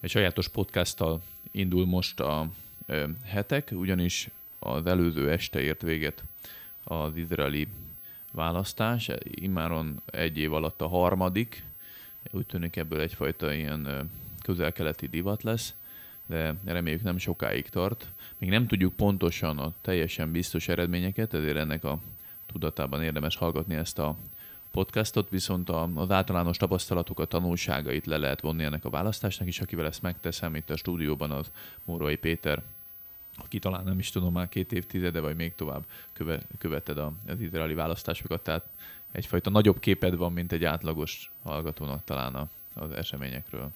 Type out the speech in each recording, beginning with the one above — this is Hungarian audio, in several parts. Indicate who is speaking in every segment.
Speaker 1: Egy sajátos podcasttal indul most a hetek, ugyanis az előző este ért véget az izraeli választás, immáron egy év alatt a harmadik, úgy tűnik ebből egyfajta ilyen közel-keleti divat lesz, de reméljük nem sokáig tart. Még nem tudjuk pontosan a teljesen biztos eredményeket, ezért ennek a tudatában érdemes hallgatni ezt a podcastot, viszont az általános tapasztalatokat, tanulságait le lehet vonni ennek a választásnak is, akivel ezt megteszem itt a stúdióban az Mórai Péter, aki talán nem is tudom már két évtizede, vagy még tovább köve, követed az izraeli választásokat, tehát egyfajta nagyobb képed van, mint egy átlagos hallgatónak talán az eseményekről.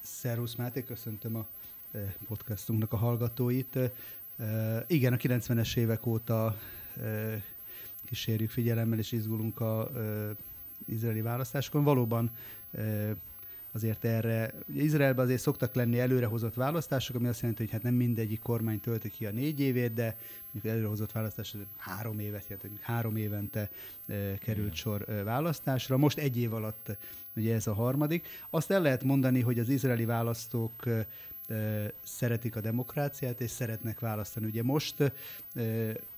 Speaker 2: Szervusz Máté, köszöntöm a podcastunknak a hallgatóit. Igen, a 90-es évek óta kísérjük figyelemmel és izgulunk a izraeli választásokon. Valóban azért erre, ugye Izraelben azért szoktak lenni előrehozott választások, ami azt jelenti, hogy hát nem mindegyik kormány tölti ki a négy évét, de mondjuk előrehozott választás három évet hogy három évente e, került sor e, választásra. Most egy év alatt ugye ez a harmadik. Azt el lehet mondani, hogy az izraeli választók e, szeretik a demokráciát, és szeretnek választani. Ugye most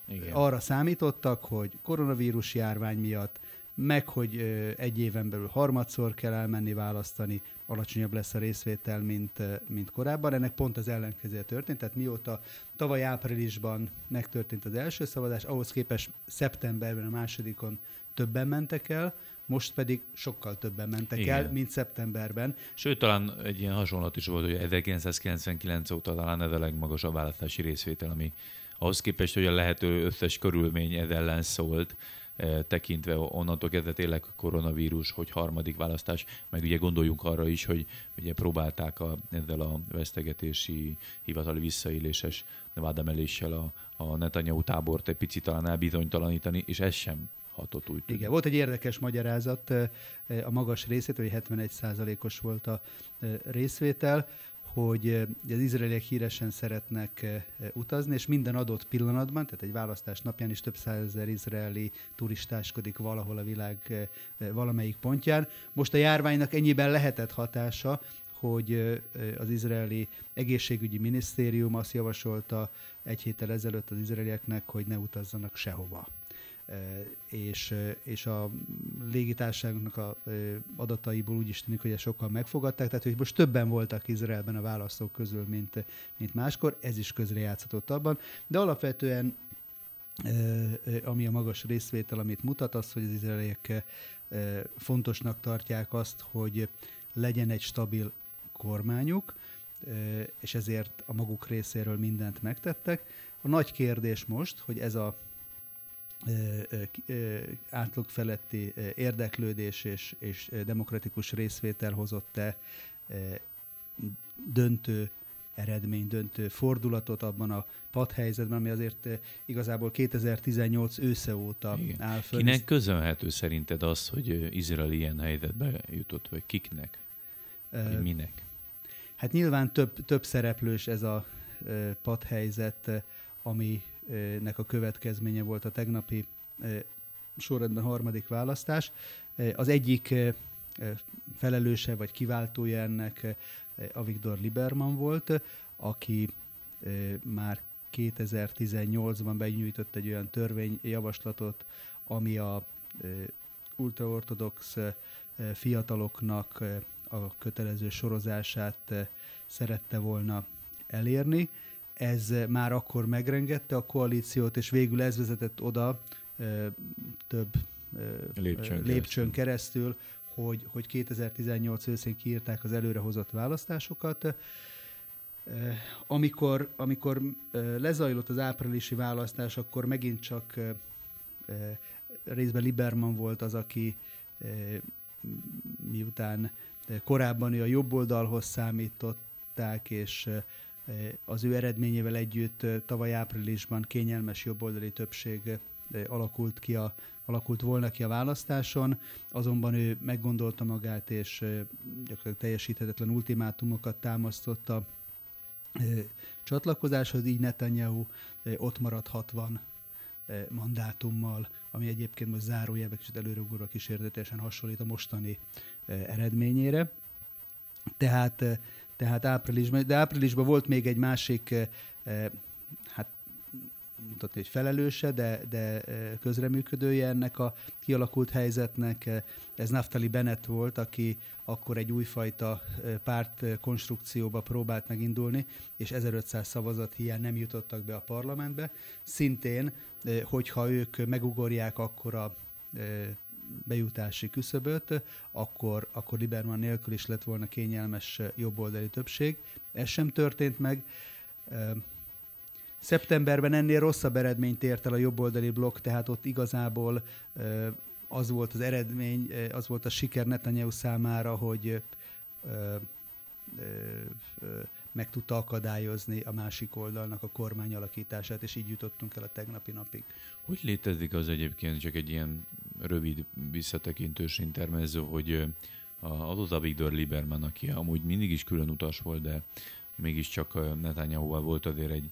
Speaker 2: Igen. arra számítottak, hogy koronavírus járvány miatt meg hogy egy éven belül harmadszor kell elmenni választani, alacsonyabb lesz a részvétel, mint, mint korábban. Ennek pont az ellenkezője történt, tehát mióta tavaly áprilisban megtörtént az első szavazás, ahhoz képest szeptemberben a másodikon többen mentek el, most pedig sokkal többen mentek Igen. el, mint szeptemberben.
Speaker 1: Sőt, talán egy ilyen hasonlat is volt, hogy 1999 óta talán ez a legmagasabb választási részvétel, ami ahhoz képest, hogy a lehető összes körülmény ez ellen szólt, Eh, tekintve onnantól kezdve tényleg koronavírus, hogy harmadik választás, meg ugye gondoljunk arra is, hogy ugye próbálták a, ezzel a vesztegetési hivatali visszaéléses vádemeléssel a, a Netanyahu tábort egy picit talán elbizonytalanítani, és ez sem hatott úgy.
Speaker 2: Igen, volt egy érdekes magyarázat eh, a magas részét, hogy 71%-os volt a eh, részvétel hogy eh, az izraeliek híresen szeretnek eh, utazni, és minden adott pillanatban, tehát egy választás napján is több százezer izraeli turistáskodik valahol a világ eh, valamelyik pontján. Most a járványnak ennyiben lehetett hatása, hogy az izraeli egészségügyi minisztérium azt javasolta egy héttel ezelőtt az izraelieknek, hogy ne utazzanak sehova és, és a légitársaságnak a adataiból úgy is tűnik, hogy ezt sokkal megfogadták, tehát hogy most többen voltak Izraelben a választók közül, mint, mint máskor, ez is közrejátszott abban, de alapvetően ami a magas részvétel, amit mutat, az, hogy az izraeliek fontosnak tartják azt, hogy legyen egy stabil kormányuk, és ezért a maguk részéről mindent megtettek. A nagy kérdés most, hogy ez a átlag feletti érdeklődés és, és demokratikus részvétel hozott-e döntő eredmény, döntő fordulatot abban a padhelyzetben, ami azért igazából 2018 ősze óta Igen. áll föl.
Speaker 1: Kinek közönhető szerinted az, hogy Izrael ilyen helyzetbe jutott, vagy kiknek? Vagy minek?
Speaker 2: Hát nyilván több, több szereplős ez a padhelyzet, ami nek a következménye volt a tegnapi sorrendben harmadik választás. Az egyik felelőse vagy kiváltója ennek Avigdor Liberman volt, aki már 2018-ban benyújtott egy olyan törvényjavaslatot, ami a ultraortodox fiataloknak a kötelező sorozását szerette volna elérni ez már akkor megrengette a koalíciót, és végül ez vezetett oda több lépcsőn, lépcsőn keresztül, hogy, hogy 2018 őszén kiírták az előrehozott választásokat. Amikor, amikor lezajlott az áprilisi választás, akkor megint csak részben Liberman volt az, aki miután korábban ő a jobb oldalhoz számították, és az ő eredményével együtt tavaly áprilisban kényelmes jobboldali többség alakult ki a alakult volna ki a választáson, azonban ő meggondolta magát, és gyakorlatilag teljesíthetetlen ultimátumokat támasztott a csatlakozáshoz, így Netanyahu ott maradt 60 mandátummal, ami egyébként most zárójelben kicsit előrugóra kísérletesen hasonlít a mostani eredményére. Tehát, tehát áprilisban, de áprilisban volt még egy másik, hát mutatni, hogy felelőse, de, de közreműködője ennek a kialakult helyzetnek. Ez Naftali Bennett volt, aki akkor egy újfajta párt konstrukcióba próbált megindulni, és 1500 szavazat hiány nem jutottak be a parlamentbe. Szintén, hogyha ők megugorják akkor a bejutási küszöböt, akkor, akkor Liberman nélkül is lett volna kényelmes jobboldali többség. Ez sem történt meg. Szeptemberben ennél rosszabb eredményt ért el a jobboldali blokk, tehát ott igazából az volt az eredmény, az volt a siker Netanyahu számára, hogy meg tudta akadályozni a másik oldalnak a kormány alakítását, és így jutottunk el a tegnapi napig.
Speaker 1: Hogy létezik az egyébként, csak egy ilyen rövid visszatekintős intermezzo, hogy az a Viktor Lieberman, aki amúgy mindig is külön utas volt, de mégiscsak Netanyahu-val volt azért egy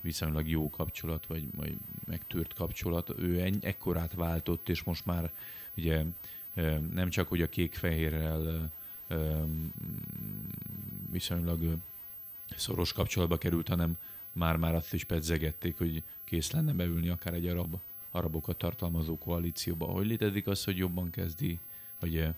Speaker 1: viszonylag jó kapcsolat, vagy, vagy megtört kapcsolat. Ő en, ekkorát váltott, és most már ugye nem csak, hogy a kék-fehérrel viszonylag szoros kapcsolatba került, hanem már-már azt is pedzegették, hogy kész lenne beülni akár egy arab, arabokat tartalmazó koalícióba. Hogy létezik az, hogy jobban kezdi, hogy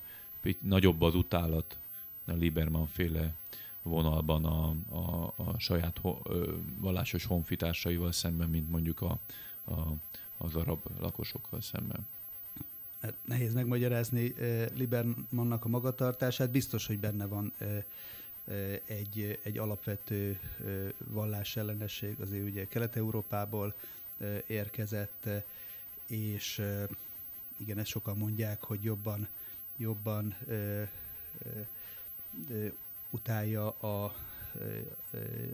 Speaker 1: nagyobb az utálat a Lieberman féle vonalban a, a, a saját ho, ö, vallásos honfitársaival szemben, mint mondjuk a, a, az arab lakosokkal szemben.
Speaker 2: Hát nehéz megmagyarázni Libermannak a magatartását. Biztos, hogy benne van egy, egy alapvető vallásellenesség, azért ugye Kelet-Európából érkezett, és igen, ezt sokan mondják, hogy jobban, jobban utálja a,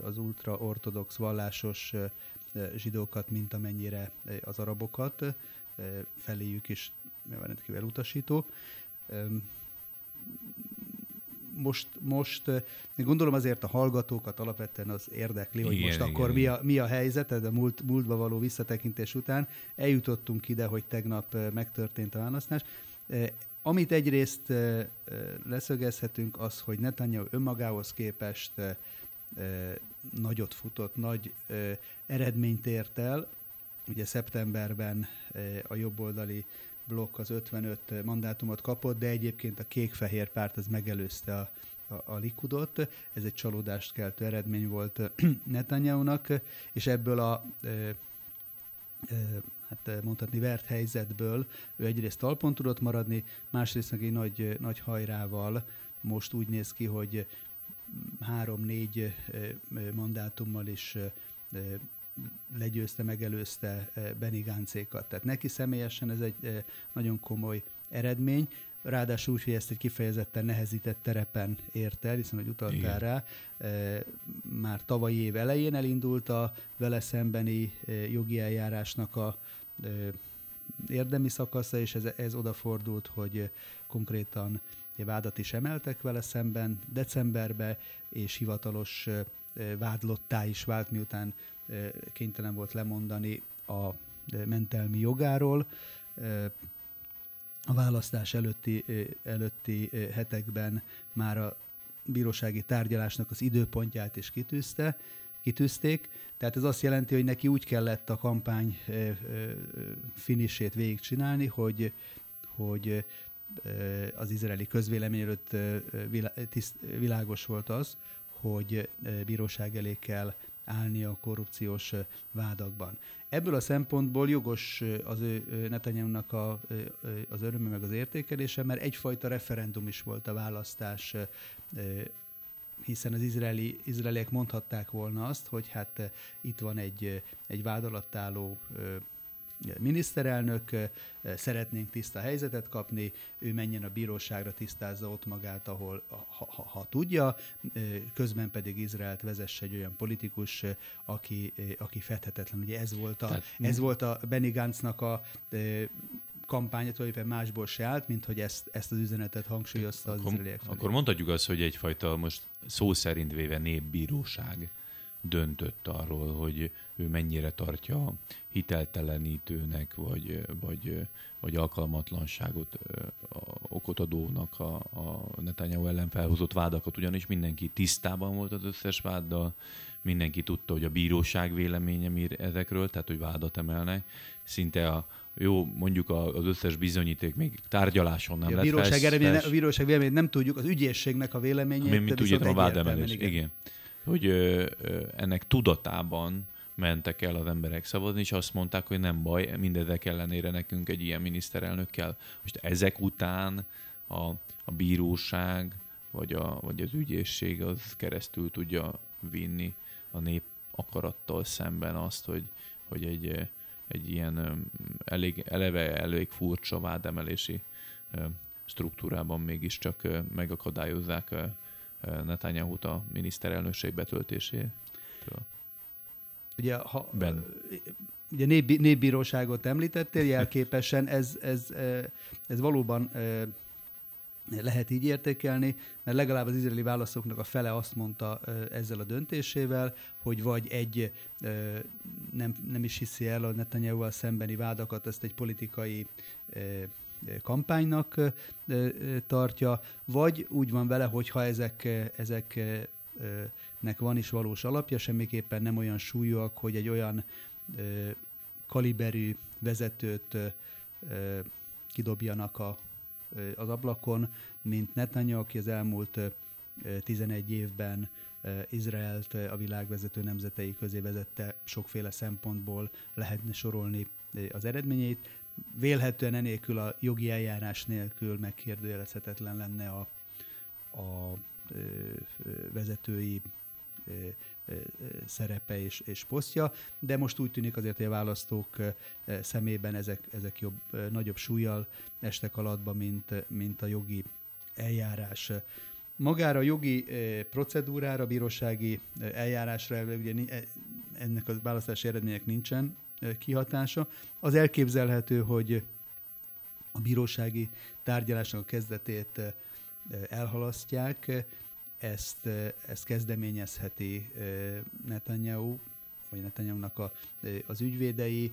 Speaker 2: az ultra-ortodox vallásos zsidókat, mint amennyire az arabokat, feléjük is rendkívül utasító. Most, most gondolom azért a hallgatókat alapvetően az érdekli, hogy igen, most igen, akkor igen. Mi, a, mi a helyzet, a múlt, múltba való visszatekintés után eljutottunk ide, hogy tegnap megtörtént a választás. Amit egyrészt leszögezhetünk, az, hogy Netanyahu önmagához képest nagyot futott, nagy eredményt ért el. Ugye szeptemberben a jobboldali blokk az 55 mandátumot kapott, de egyébként a kék-fehér párt az megelőzte a, a, a Likudot. Ez egy csalódást keltő eredmény volt Netanyahu-nak, és ebből a hát mondhatni vert helyzetből ő egyrészt talpon tudott maradni, másrészt meg egy nagy, nagy hajrával most úgy néz ki, hogy három-négy mandátummal is legyőzte, megelőzte Benny Gáncékat. Tehát neki személyesen ez egy nagyon komoly eredmény, ráadásul úgy, hogy ezt egy kifejezetten nehezített terepen ért el, hiszen, hogy utaltál Igen. rá, már tavalyi év elején elindult a vele szembeni jogi eljárásnak a érdemi szakasza, és ez, ez odafordult, hogy konkrétan vádat is emeltek vele szemben decemberbe, és hivatalos vádlottá is vált, miután kénytelen volt lemondani a mentelmi jogáról. A választás előtti, előtti hetekben már a bírósági tárgyalásnak az időpontját is kitűzte, kitűzték, tehát ez azt jelenti, hogy neki úgy kellett a kampány finisét végigcsinálni, hogy, hogy az izraeli közvélemény előtt világos volt az, hogy bíróság elé kell állni a korrupciós vádakban. Ebből a szempontból jogos az ő Netanyahu-nak a, az öröme meg az értékelése, mert egyfajta referendum is volt a választás hiszen az izraeli, izraeliek mondhatták volna azt, hogy hát itt van egy, egy vád alatt álló miniszterelnök, szeretnénk tiszta helyzetet kapni, ő menjen a bíróságra, tisztázza ott magát, ahol ha, ha, ha tudja, közben pedig Izraelt vezesse egy olyan politikus, aki, aki fedhetetlen. Ugye ez volt a, Tehát, ez volt a Benny Gantznak a kampánya tulajdonképpen másból se állt, mint hogy ezt, ezt az üzenetet hangsúlyozta az
Speaker 1: akkor,
Speaker 2: izraeliek
Speaker 1: Akkor mondhatjuk azt, hogy egyfajta most szó szerint véve népbíróság döntött arról, hogy ő mennyire tartja hiteltelenítőnek, vagy, vagy, vagy alkalmatlanságot okot adónak a, a Netanyahu ellen felhozott vádakat, ugyanis mindenki tisztában volt az összes váddal, mindenki tudta, hogy a bíróság véleménye mir ezekről, tehát hogy vádat emelnek. Szinte a, jó, mondjuk az összes bizonyíték még tárgyaláson nem
Speaker 2: a
Speaker 1: lett
Speaker 2: bíróság,
Speaker 1: fes,
Speaker 2: a bíróság véleményét nem tudjuk, az ügyészségnek a véleményét.
Speaker 1: mi, mi tudjuk a vádemelés. Igen. Hogy ennek tudatában mentek el az emberek szavazni, és azt mondták, hogy nem baj, mindezek ellenére nekünk egy ilyen miniszterelnök kell. Most ezek után a, a bíróság vagy, a, vagy az ügyészség az keresztül tudja vinni a nép akarattal szemben azt, hogy, hogy egy, egy ilyen elég, eleve elég furcsa vádemelési struktúrában mégiscsak megakadályozzák Netanyahu-t a miniszterelnökség betöltésétől.
Speaker 2: Ugye, ha,
Speaker 1: Ben.
Speaker 2: ugye népbí, népbíróságot említettél, jelképesen ez, ez, eh, ez valóban eh, lehet így értékelni, mert legalább az izraeli válaszoknak a fele azt mondta eh, ezzel a döntésével, hogy vagy egy nem, nem is hiszi el a netanyahu szembeni vádakat, ezt egy politikai kampánynak tartja, vagy úgy van vele, hogy ha ezek, ezek nek van is valós alapja, semmiképpen nem olyan súlyúak, hogy egy olyan kaliberű vezetőt kidobjanak a, az ablakon, mint Netanyahu, aki az elmúlt ö, 11 évben Izraelt a világvezető nemzetei közé vezette sokféle szempontból, lehetne sorolni az eredményeit. Vélhetően enélkül a jogi eljárás nélkül megkérdőjelezhetetlen lenne a, a vezetői szerepe és, és posztja, de most úgy tűnik azért, hogy a választók szemében ezek, ezek jobb, nagyobb súlyjal estek alatba, mint, mint a jogi eljárás. Magára a jogi procedúrára, bírósági eljárásra ugye ennek a választási eredmények nincsen kihatása. Az elképzelhető, hogy a bírósági tárgyalásnak a kezdetét elhalasztják, ezt, ezt kezdeményezheti Netanyahu, vagy Netanyahu-nak a, az ügyvédei,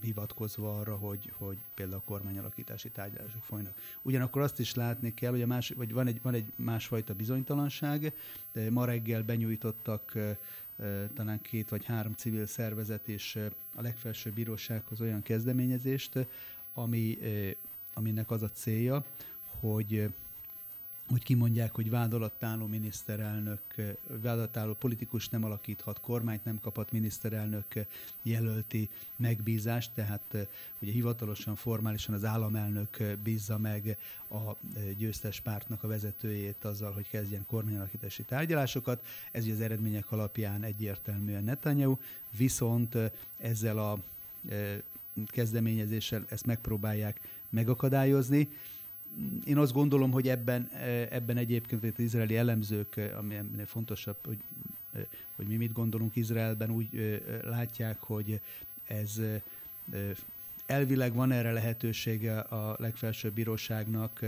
Speaker 2: hivatkozva arra, hogy, hogy például a kormányalakítási tárgyalások folynak. Ugyanakkor azt is látni kell, hogy a más, vagy van, egy, van egy másfajta bizonytalanság. De ma reggel benyújtottak talán két vagy három civil szervezet és a legfelsőbb bírósághoz olyan kezdeményezést, ami, aminek az a célja, hogy hogy kimondják, hogy vád alatt álló miniszterelnök, vád alatt álló politikus nem alakíthat kormányt, nem kaphat miniszterelnök jelölti megbízást, tehát ugye hivatalosan, formálisan az államelnök bízza meg a győztes pártnak a vezetőjét azzal, hogy kezdjen kormányalakítási tárgyalásokat. Ez ugye az eredmények alapján egyértelműen Netanyahu, viszont ezzel a kezdeményezéssel ezt megpróbálják megakadályozni én azt gondolom, hogy ebben, ebben egyébként az izraeli elemzők, ami fontosabb, hogy, hogy mi mit gondolunk Izraelben, úgy látják, hogy ez elvileg van erre lehetősége a legfelsőbb bíróságnak,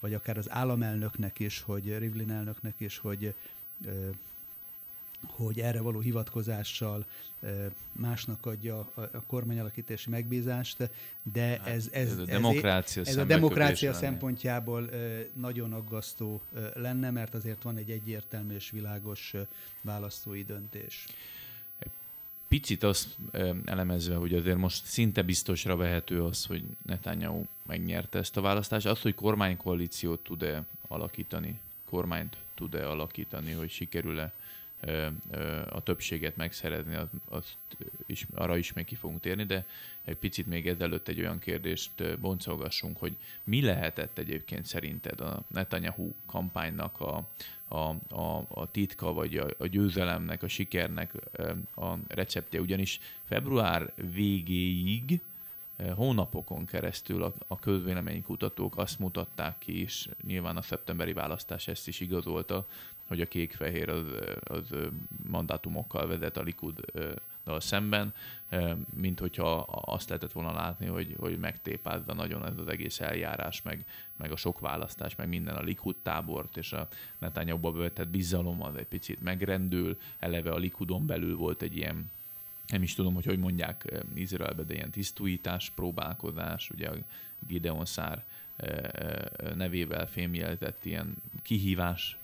Speaker 2: vagy akár az államelnöknek is, hogy Rivlin elnöknek is, hogy hogy erre való hivatkozással másnak adja a kormányalakítási megbízást, de hát, ez, ez,
Speaker 1: ez a demokrácia,
Speaker 2: ez, ez a demokrácia szempontjából nagyon aggasztó lenne, mert azért van egy egyértelmű és világos választói döntés.
Speaker 1: Picit azt elemezve, hogy azért most szinte biztosra vehető az, hogy Netanyahu megnyerte ezt a választást. Az, hogy kormánykoalíciót tud-e alakítani, kormányt tud-e alakítani, hogy sikerül-e a többséget megszerezni, az, az is, arra is még ki fogunk térni, de egy picit még ezelőtt egy olyan kérdést boncolgassunk, hogy mi lehetett egyébként szerinted a Netanyahu kampánynak a, a, a, a titka, vagy a, a győzelemnek, a sikernek a receptje, ugyanis február végéig hónapokon keresztül a, a közvéleménykutatók azt mutatták ki, és nyilván a szeptemberi választás ezt is igazolta, hogy a kék-fehér az, az mandátumokkal vezet a Likud szemben, mint hogyha azt lehetett volna látni, hogy, hogy megtépázza nagyon ez az egész eljárás, meg, meg a sok választás, meg minden a Likud tábort, és a Netanyahu-ba vetett bizalom az egy picit megrendül, eleve a Likudon belül volt egy ilyen nem is tudom, hogy hogy mondják Izraelbe, de ilyen tisztújítás, próbálkozás, ugye a Gideon Szár nevével fémjelzett ilyen kihívás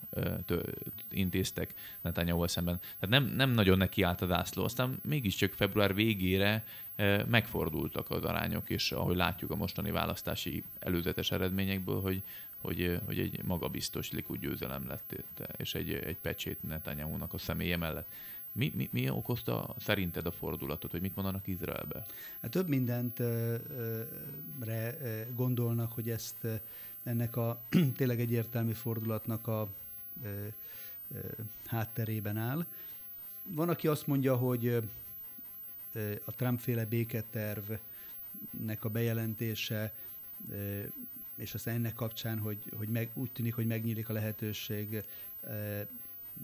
Speaker 1: intéztek netanyahu szemben. Tehát nem, nem nagyon neki állt az ászló. Aztán mégiscsak február végére megfordultak az arányok, és ahogy látjuk a mostani választási előzetes eredményekből, hogy, hogy, hogy egy magabiztos Likud győzelem lett, és egy, egy pecsét Netanyahu-nak a személye mellett. Mi, mi, mi okozta szerinted a fordulatot, hogy mit mondanak Izraelbe?
Speaker 2: Hát több mindent ö, re gondolnak, hogy ezt ennek a tényleg egyértelmű fordulatnak a ö, ö, hátterében áll. Van, aki azt mondja, hogy a Trump-féle béketervnek a bejelentése, és aztán ennek kapcsán, hogy, hogy meg, úgy tűnik, hogy megnyílik a lehetőség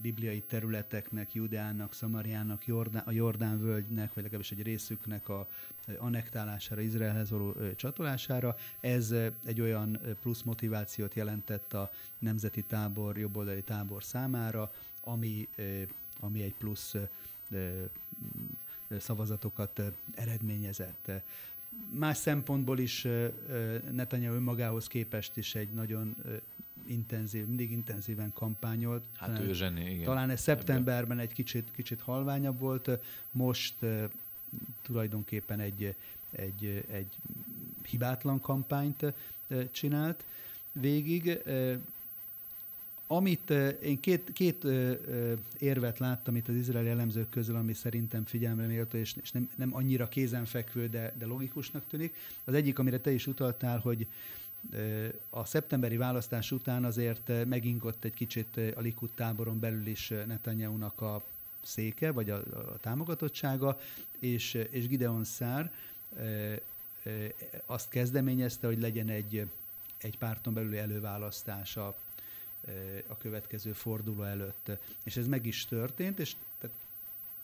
Speaker 2: bibliai területeknek, Judeának, Szamariának, Jordán, a Jordán völgynek, vagy legalábbis egy részüknek a annektálására, Izraelhez való csatolására. Ez egy olyan plusz motivációt jelentett a nemzeti tábor, jobboldali tábor számára, ami, ami egy plusz szavazatokat eredményezett. Más szempontból is Netanyahu önmagához képest is egy nagyon intenzív, mindig intenzíven kampányolt.
Speaker 1: Hát talán, ő zseni, igen.
Speaker 2: Talán ez szeptemberben egy kicsit, kicsit halványabb volt, most tulajdonképpen egy, egy, egy hibátlan kampányt csinált végig. Amit én két, két érvet láttam itt az izraeli elemzők közül, ami szerintem figyelemre méltó, és, és nem, nem annyira kézenfekvő, de, de logikusnak tűnik. Az egyik, amire te is utaltál, hogy, a szeptemberi választás után azért megingott egy kicsit a Likud táboron belül is Netanyahu-nak a széke, vagy a, a támogatottsága, és, és Gideon Szár azt kezdeményezte, hogy legyen egy, egy párton belüli előválasztás a, következő forduló előtt. És ez meg is történt, és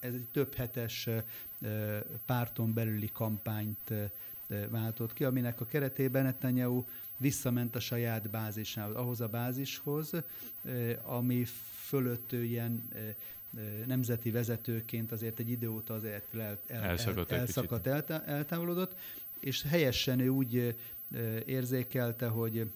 Speaker 2: ez egy több hetes párton belüli kampányt váltott ki, aminek a keretében Netanyahu visszament a saját bázisához, ahhoz a bázishoz, ami fölött ő ilyen nemzeti vezetőként azért egy idő óta azért el, el, elszakadt, el, elszakadt eltá, eltávolodott, és helyesen ő úgy érzékelte, hogy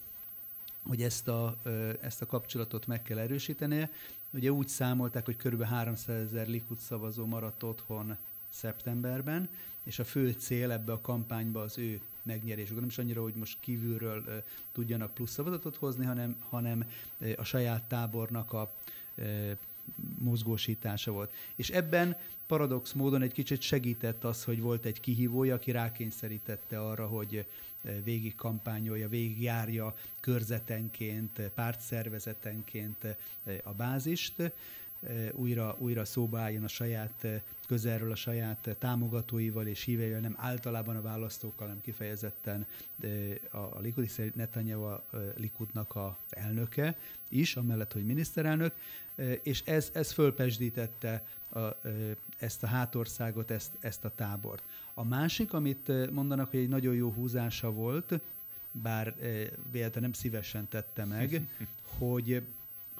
Speaker 2: hogy ezt a, ezt a kapcsolatot meg kell erősítenie. Ugye úgy számolták, hogy kb. 300 ezer Likud szavazó maradt otthon szeptemberben, és a fő cél ebbe a kampányba az ő megnyerésük. Nem is annyira, hogy most kívülről uh, tudjanak plusz szavazatot hozni, hanem, hanem uh, a saját tábornak a uh, mozgósítása volt. És ebben paradox módon egy kicsit segített az, hogy volt egy kihívója, aki rákényszerítette arra, hogy végig kampányolja, végig járja körzetenként, pártszervezetenként a bázist, újra, újra szóba álljon a saját közelről a saját támogatóival és híveivel, nem általában a választókkal, hanem kifejezetten a Likud, hiszen Netanyahu a Likudnak az elnöke is, amellett, hogy miniszterelnök, és ez, ez fölpesdítette a, ezt a hátországot, ezt, ezt a tábort. A másik, amit mondanak, hogy egy nagyon jó húzása volt, bár véletlenül nem szívesen tette meg, hogy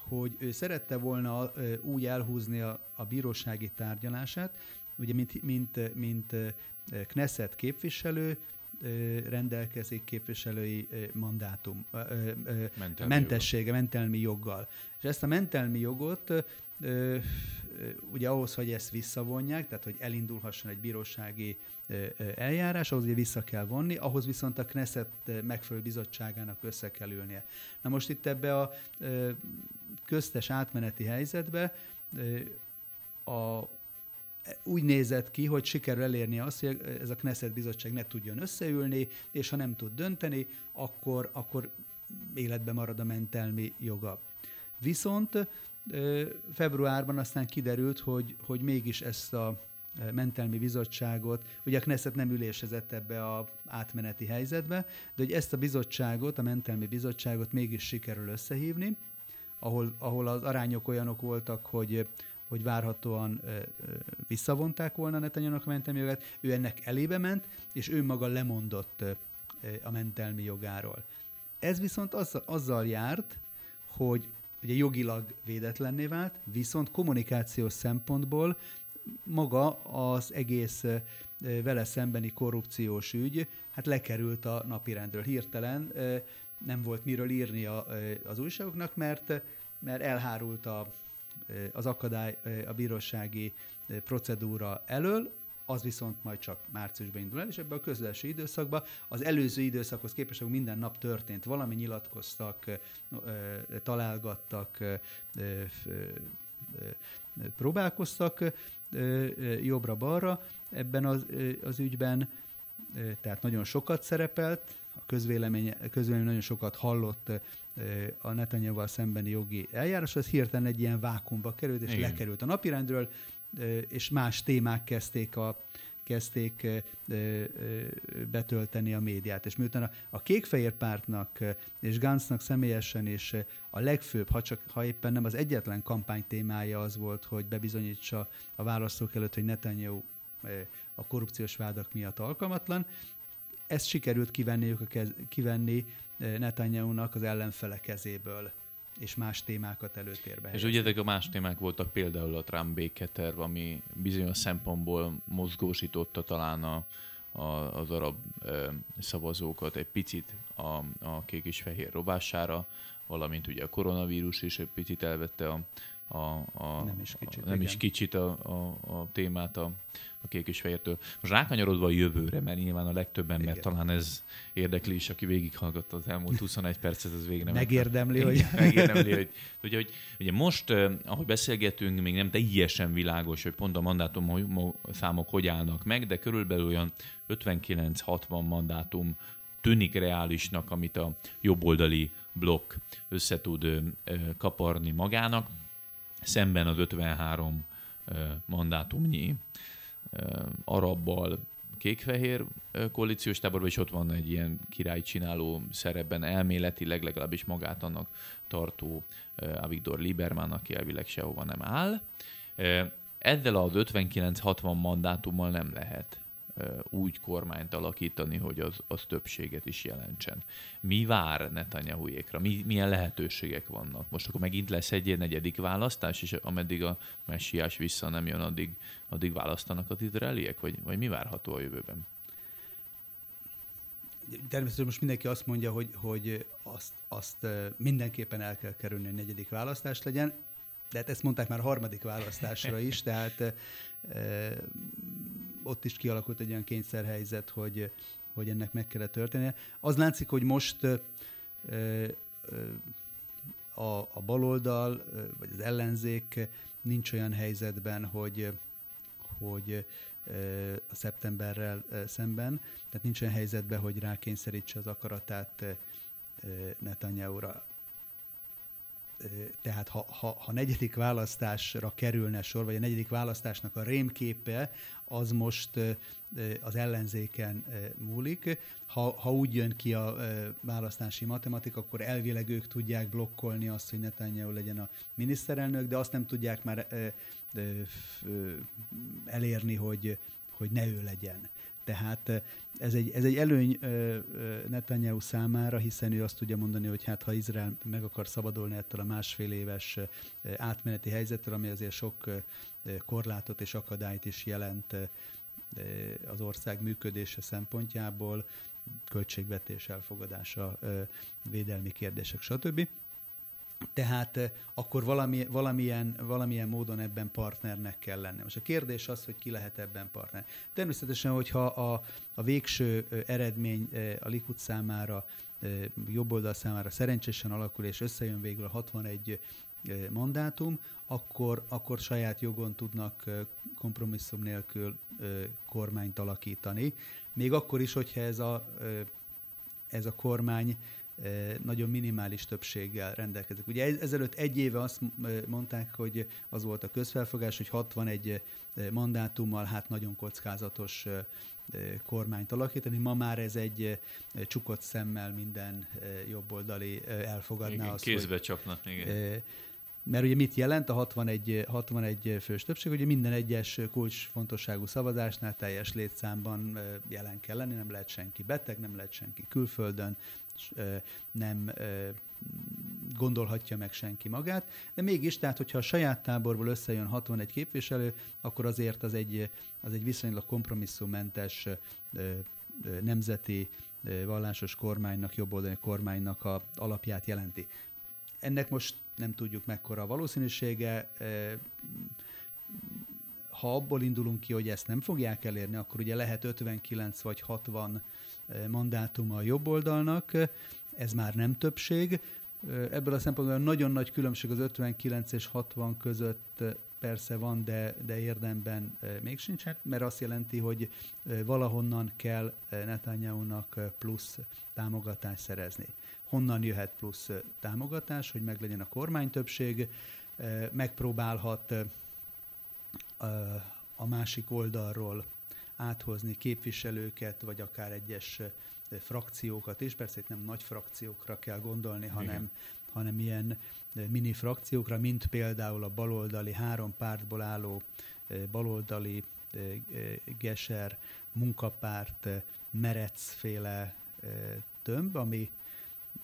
Speaker 2: hogy ő szerette volna úgy elhúzni a, a bírósági tárgyalását, ugye mint, mint, mint Knesset képviselő, rendelkezik képviselői mandátum, mentelmi mentessége, joga. mentelmi joggal. És ezt a mentelmi jogot ugye ahhoz, hogy ezt visszavonják, tehát hogy elindulhasson egy bírósági eljárás, ahhoz ugye vissza kell vonni, ahhoz viszont a Knesset megfelelő bizottságának össze kell ülnie. Na most itt ebbe a köztes átmeneti helyzetbe a, úgy nézett ki, hogy sikerül elérni azt, hogy ez a Knesset bizottság ne tudjon összeülni, és ha nem tud dönteni, akkor, akkor életbe marad a mentelmi joga. Viszont februárban aztán kiderült, hogy, hogy mégis ezt a mentelmi bizottságot, ugye a Knesset nem ülésezett ebbe a átmeneti helyzetbe, de hogy ezt a bizottságot, a mentelmi bizottságot mégis sikerül összehívni, ahol, ahol az arányok olyanok voltak, hogy hogy várhatóan visszavonták volna Netanyahu-nak a mentelmi jogát, ő ennek elébe ment, és ő maga lemondott a mentelmi jogáról. Ez viszont azzal, azzal járt, hogy ugye jogilag védetlenné vált, viszont kommunikációs szempontból maga az egész vele szembeni korrupciós ügy, hát lekerült a napirendről hirtelen, nem volt miről írni az újságoknak, mert, mert elhárult a, az akadály a bírósági procedúra elől, az viszont majd csak márciusban indul el, és ebben a közlesi időszakban az előző időszakhoz képest minden nap történt valami, nyilatkoztak, találgattak, próbálkoztak jobbra-balra ebben az, az ügyben, tehát nagyon sokat szerepelt, a közvélemény, a közvélemény nagyon sokat hallott a Netanyahu-val szembeni jogi eljárás, az hirtelen egy ilyen vákumba került, és Igen. lekerült a napirendről, és más témák kezdték a, kezdték betölteni a médiát. És miután a, a kékfehér pártnak és Gansznak személyesen és a legfőbb, ha, csak, ha éppen nem az egyetlen kampány témája az volt, hogy bebizonyítsa a választók előtt, hogy Netanyahu a korrupciós vádak miatt alkalmatlan, ezt sikerült kivenniük kivenni Netanyahu-nak az ellenfele kezéből és más témákat előtérbe
Speaker 1: És ugye ezek a más témák voltak például a Trump béketerv, ami bizonyos szempontból mozgósította talán a, a, az arab e, szavazókat egy picit a, a kék és fehér robására, valamint ugye a koronavírus is egy picit elvette a, a, a, nem is kicsit, a, nem is kicsit a, a, a témát a, a kék és fehértől. Most rákanyarodva a jövőre, mert nyilván a legtöbb ember Igen. talán ez érdekli is, aki végighallgatta az elmúlt 21 percet, az végre
Speaker 2: megérdemli, hogy...
Speaker 1: megérdemli, hogy, ugye, hogy ugye most, ahogy beszélgetünk, még nem teljesen világos, hogy pont a mandátum számok hogy állnak meg, de körülbelül olyan 59-60 mandátum tűnik reálisnak, amit a jobboldali blokk össze tud kaparni magának, szemben az 53 mandátumnyi arabbal kék-fehér koalíciós táborban, és ott van egy ilyen király csináló szerepben elméletileg legalábbis magát annak tartó Avigdor Lieberman, aki elvileg sehova nem áll. Ezzel az 59-60 mandátummal nem lehet úgy kormányt alakítani, hogy az, az többséget is jelentsen. Mi vár Netanyahu-ékra? Mi, milyen lehetőségek vannak? Most akkor megint lesz egy negyedik választás, és ameddig a messiás vissza nem jön, addig, addig választanak az izraeliek? Vagy, vagy mi várható a jövőben?
Speaker 2: Természetesen most mindenki azt mondja, hogy, hogy azt, azt mindenképpen el kell kerülni, hogy negyedik választás legyen, de hát ezt mondták már harmadik választásra is, tehát ott is kialakult egy olyan kényszerhelyzet, hogy, hogy ennek meg kellett történnie. Az látszik, hogy most a, a baloldal, vagy az ellenzék nincs olyan helyzetben, hogy, hogy a szeptemberrel szemben, tehát nincs olyan helyzetben, hogy rákényszerítse az akaratát Netanyahu-ra tehát ha, ha, ha negyedik választásra kerülne sor, vagy a negyedik választásnak a rémképe, az most az ellenzéken múlik. Ha, ha úgy jön ki a választási matematika, akkor elvileg ők tudják blokkolni azt, hogy Netanyahu legyen a miniszterelnök, de azt nem tudják már elérni, hogy, hogy ne ő legyen. Tehát ez egy, ez egy előny Netanyahu számára, hiszen ő azt tudja mondani, hogy hát ha Izrael meg akar szabadulni ettől a másfél éves átmeneti helyzettől, ami azért sok korlátot és akadályt is jelent az ország működése szempontjából, költségvetés elfogadása, védelmi kérdések, stb. Tehát akkor valami, valamilyen, valamilyen módon ebben partnernek kell lenni. Most a kérdés az, hogy ki lehet ebben partner. Természetesen, hogyha a, a végső eredmény a Likud számára, jobb oldal számára szerencsésen alakul, és összejön végül a 61 mandátum, akkor, akkor saját jogon tudnak kompromisszum nélkül kormányt alakítani. Még akkor is, hogyha ez a, ez a kormány nagyon minimális többséggel rendelkezik. Ugye ezelőtt egy éve azt mondták, hogy az volt a közfelfogás, hogy 61 mandátummal hát nagyon kockázatos kormányt alakítani. Ma már ez egy csukott szemmel minden jobboldali elfogadná
Speaker 1: igen, azt, kézbe hogy, csapnak, igen.
Speaker 2: mert ugye mit jelent a 61, 61 fős többség? Ugye minden egyes kulcsfontosságú szavazásnál teljes létszámban jelen kell lenni, nem lehet senki beteg, nem lehet senki külföldön, nem gondolhatja meg senki magát, de mégis, tehát hogyha a saját táborból összejön 61 képviselő, akkor azért az egy, az egy viszonylag kompromisszummentes nemzeti vallásos kormánynak, jobboldali kormánynak a alapját jelenti. Ennek most nem tudjuk mekkora a valószínűsége. Ha abból indulunk ki, hogy ezt nem fogják elérni, akkor ugye lehet 59 vagy 60 mandátuma a jobb oldalnak, ez már nem többség. Ebből a szempontból nagyon nagy különbség az 59 és 60 között persze van, de, de érdemben még sincs, hát, mert azt jelenti, hogy valahonnan kell Netanyahu-nak plusz támogatást szerezni. Honnan jöhet plusz támogatás, hogy meglegyen a kormánytöbbség, megpróbálhat a másik oldalról áthozni képviselőket, vagy akár egyes frakciókat is. Persze itt nem nagy frakciókra kell gondolni, hanem, hanem ilyen mini frakciókra, mint például a baloldali, három pártból álló baloldali Geser munkapárt merecféle tömb, ami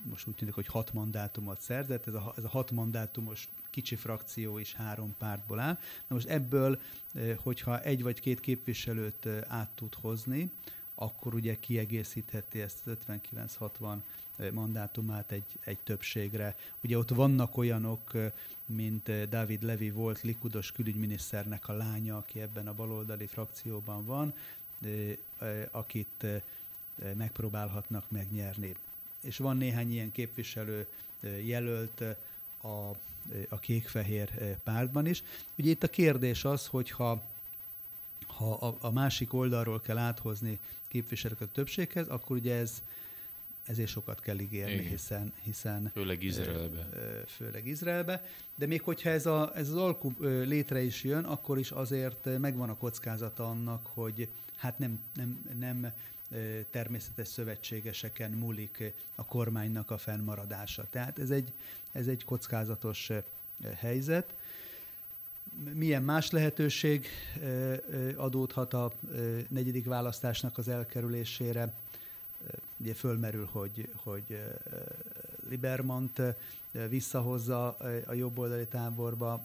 Speaker 2: most úgy tűnik, hogy hat mandátumot szerzett. Ez a, ez a hat mandátumos kicsi frakció is három pártból áll. Na most ebből, hogyha egy vagy két képviselőt át tud hozni, akkor ugye kiegészítheti ezt az 59-60 mandátumát egy, egy többségre. Ugye ott vannak olyanok, mint David Levy volt likudos külügyminiszternek a lánya, aki ebben a baloldali frakcióban van, akit megpróbálhatnak megnyerni. És van néhány ilyen képviselő jelölt a, a kék-fehér pártban is. Ugye itt a kérdés az, hogyha ha a, a másik oldalról kell áthozni képviselőket a többséghez, akkor ugye ez ezért sokat kell ígérni, Igen. hiszen, hiszen...
Speaker 1: Főleg Izraelbe.
Speaker 2: Főleg Izraelbe. De még hogyha ez, a, ez az alkú létre is jön, akkor is azért megvan a kockázata annak, hogy hát nem, nem, nem természetes szövetségeseken múlik a kormánynak a fennmaradása. Tehát ez egy, ez egy kockázatos helyzet milyen más lehetőség adódhat a negyedik választásnak az elkerülésére. Ugye fölmerül, hogy, hogy Libermant visszahozza a jobboldali táborba,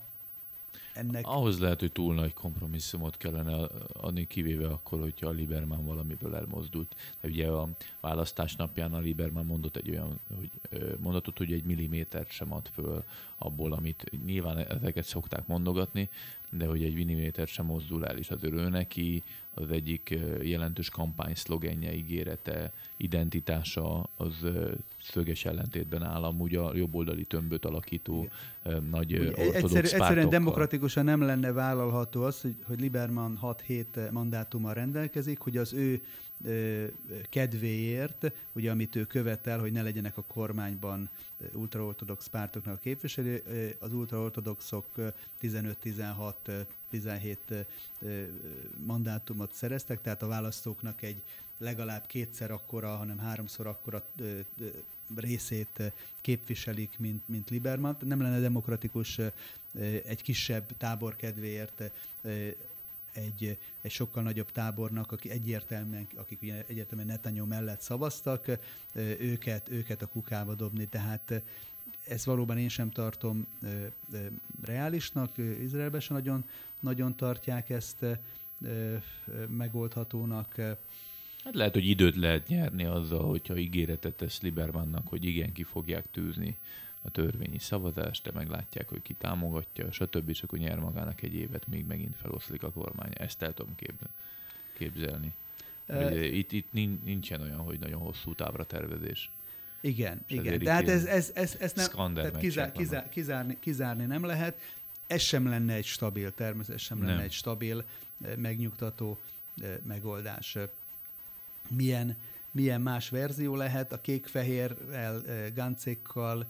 Speaker 1: ennek... Ahhoz lehet, hogy túl nagy kompromisszumot kellene adni, kivéve akkor, hogyha a Liberman valamiből elmozdult. De ugye a választás napján a Liberman mondott egy olyan hogy, mondatot, hogy egy millimétert sem ad föl abból, amit nyilván ezeket szokták mondogatni, de hogy egy millimétert sem mozdul el, és az örül neki, az egyik jelentős kampány szlogenje, ígérete, identitása az szöges ellentétben áll amúgy a jobboldali tömböt alakító Igen. nagy Úgy, ortodox egyszerű,
Speaker 2: Egyszerűen demokratikusan nem lenne vállalható az, hogy, hogy Liberman 6-7 mandátummal rendelkezik, hogy az ő kedvéért, ugye amit ő követel, hogy ne legyenek a kormányban ultraortodox pártoknak a képviselő, az ultraortodoxok 15-16 17 mandátumot szereztek, tehát a választóknak egy legalább kétszer akkora, hanem háromszor akkora részét képviselik, mint, mint Liberman. Nem lenne demokratikus egy kisebb tábor kedvéért egy, egy sokkal nagyobb tábornak, aki egyértelműen, akik ugye egyértelműen Netanyahu mellett szavaztak, őket, őket a kukába dobni. Tehát ezt valóban én sem tartom reálisnak, Izraelben sem nagyon, nagyon tartják ezt megoldhatónak.
Speaker 1: Hát lehet, hogy időt lehet nyerni azzal, hogyha ígéretet tesz Libermannak, hogy igen, ki fogják tűzni a törvényi szavazást, de meglátják, hogy ki támogatja, stb. és akkor nyer magának egy évet, még megint feloszlik a kormány. Ezt el tudom képzelni. Uh, itt, itt nincsen olyan, hogy nagyon hosszú távra tervezés.
Speaker 2: Igen, és igen. Tehát ez, ez, ez, ez nem, tehát kizár, kizár, kizárni, kizárni nem lehet. Ez sem lenne egy stabil, természetesen sem nem. lenne egy stabil, megnyugtató megoldás. Milyen, milyen más verzió lehet a kék-fehérrel, gancékkal,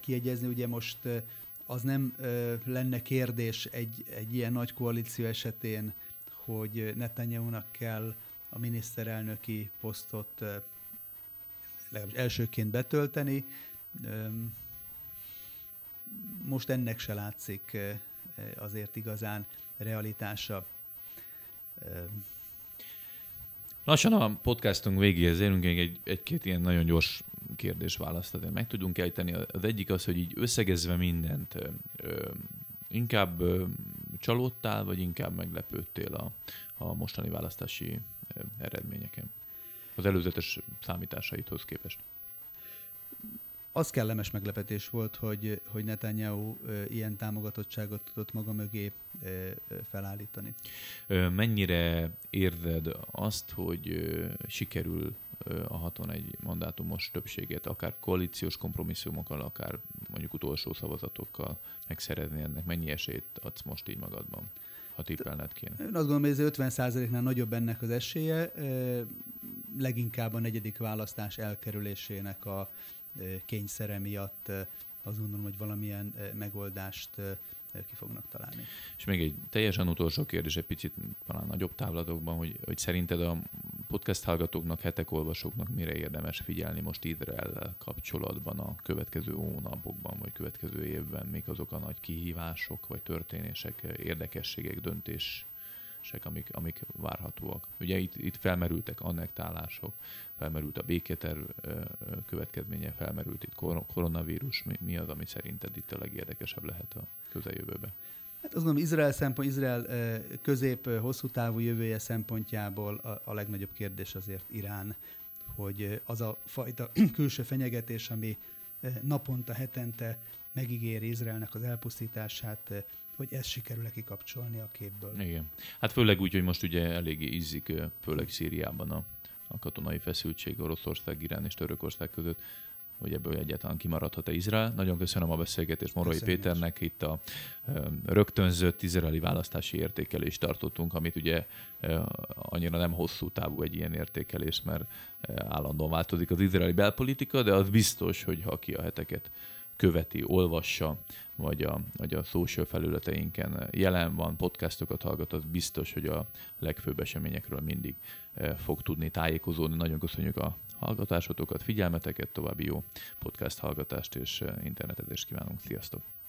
Speaker 2: kiegyezni. Ugye most az nem lenne kérdés egy, egy ilyen nagy koalíció esetén, hogy Netanyahu-nak kell a miniszterelnöki posztot legalábbis elsőként betölteni. Most most ennek se látszik azért igazán realitása.
Speaker 1: Lassan a podcastunk végéhez érünk, egy, egy-két ilyen nagyon gyors kérdés-választ meg tudunk ejteni. Az egyik az, hogy így összegezve mindent, ö, inkább ö, csalódtál, vagy inkább meglepődtél a, a mostani választási eredményeken? Az előzetes számításaithoz képest
Speaker 2: az kellemes meglepetés volt, hogy, hogy Netanyahu ilyen támogatottságot tudott maga mögé felállítani.
Speaker 1: Mennyire érzed azt, hogy sikerül a 61 mandátumos többséget, akár koalíciós kompromisszumokkal, akár mondjuk utolsó szavazatokkal megszerezni ennek? Mennyi esélyt adsz most így magadban? ha tippelned kéne?
Speaker 2: Én azt gondolom, hogy ez 50%-nál nagyobb ennek az esélye, leginkább a negyedik választás elkerülésének a, kényszere miatt azt gondolom, hogy valamilyen megoldást ki fognak találni.
Speaker 1: És még egy teljesen utolsó kérdés, egy picit talán nagyobb távlatokban, hogy, hogy szerinted a podcast hallgatóknak, hetek olvasóknak mire érdemes figyelni most Izrael kapcsolatban a következő hónapokban, vagy következő évben, mik azok a nagy kihívások, vagy történések, érdekességek, döntés amik, amik várhatóak. Ugye itt, itt felmerültek annektálások, felmerült a béketer következménye, felmerült itt koronavírus. Mi, mi az, ami szerinted itt a legérdekesebb lehet a közeljövőben?
Speaker 2: Hát azt gondolom, Izrael szempont, Izrael közép, hosszú távú jövője szempontjából a, a legnagyobb kérdés azért Irán, hogy az a fajta külső fenyegetés, ami naponta, hetente megígéri Izraelnek az elpusztítását, hogy ezt sikerül-e kikapcsolni a képből.
Speaker 1: Igen. Hát főleg úgy, hogy most ugye eléggé ízik, főleg Szíriában a, a katonai feszültség Oroszország, Irán és Törökország között hogy ebből egyáltalán kimaradhat-e Izrael. Nagyon köszönöm a beszélgetést Morai Köszönöm Péternek. Itt a rögtönzött izraeli választási értékelést tartottunk, amit ugye annyira nem hosszú távú egy ilyen értékelés, mert állandóan változik az izraeli belpolitika, de az biztos, hogy ha ki a heteket követi, olvassa, vagy a, vagy a social felületeinken jelen van, podcastokat hallgat, az biztos, hogy a legfőbb eseményekről mindig eh, fog tudni tájékozódni. Nagyon köszönjük a hallgatásotokat, figyelmeteket, további jó podcast hallgatást és eh, internetezést kívánunk. Sziasztok!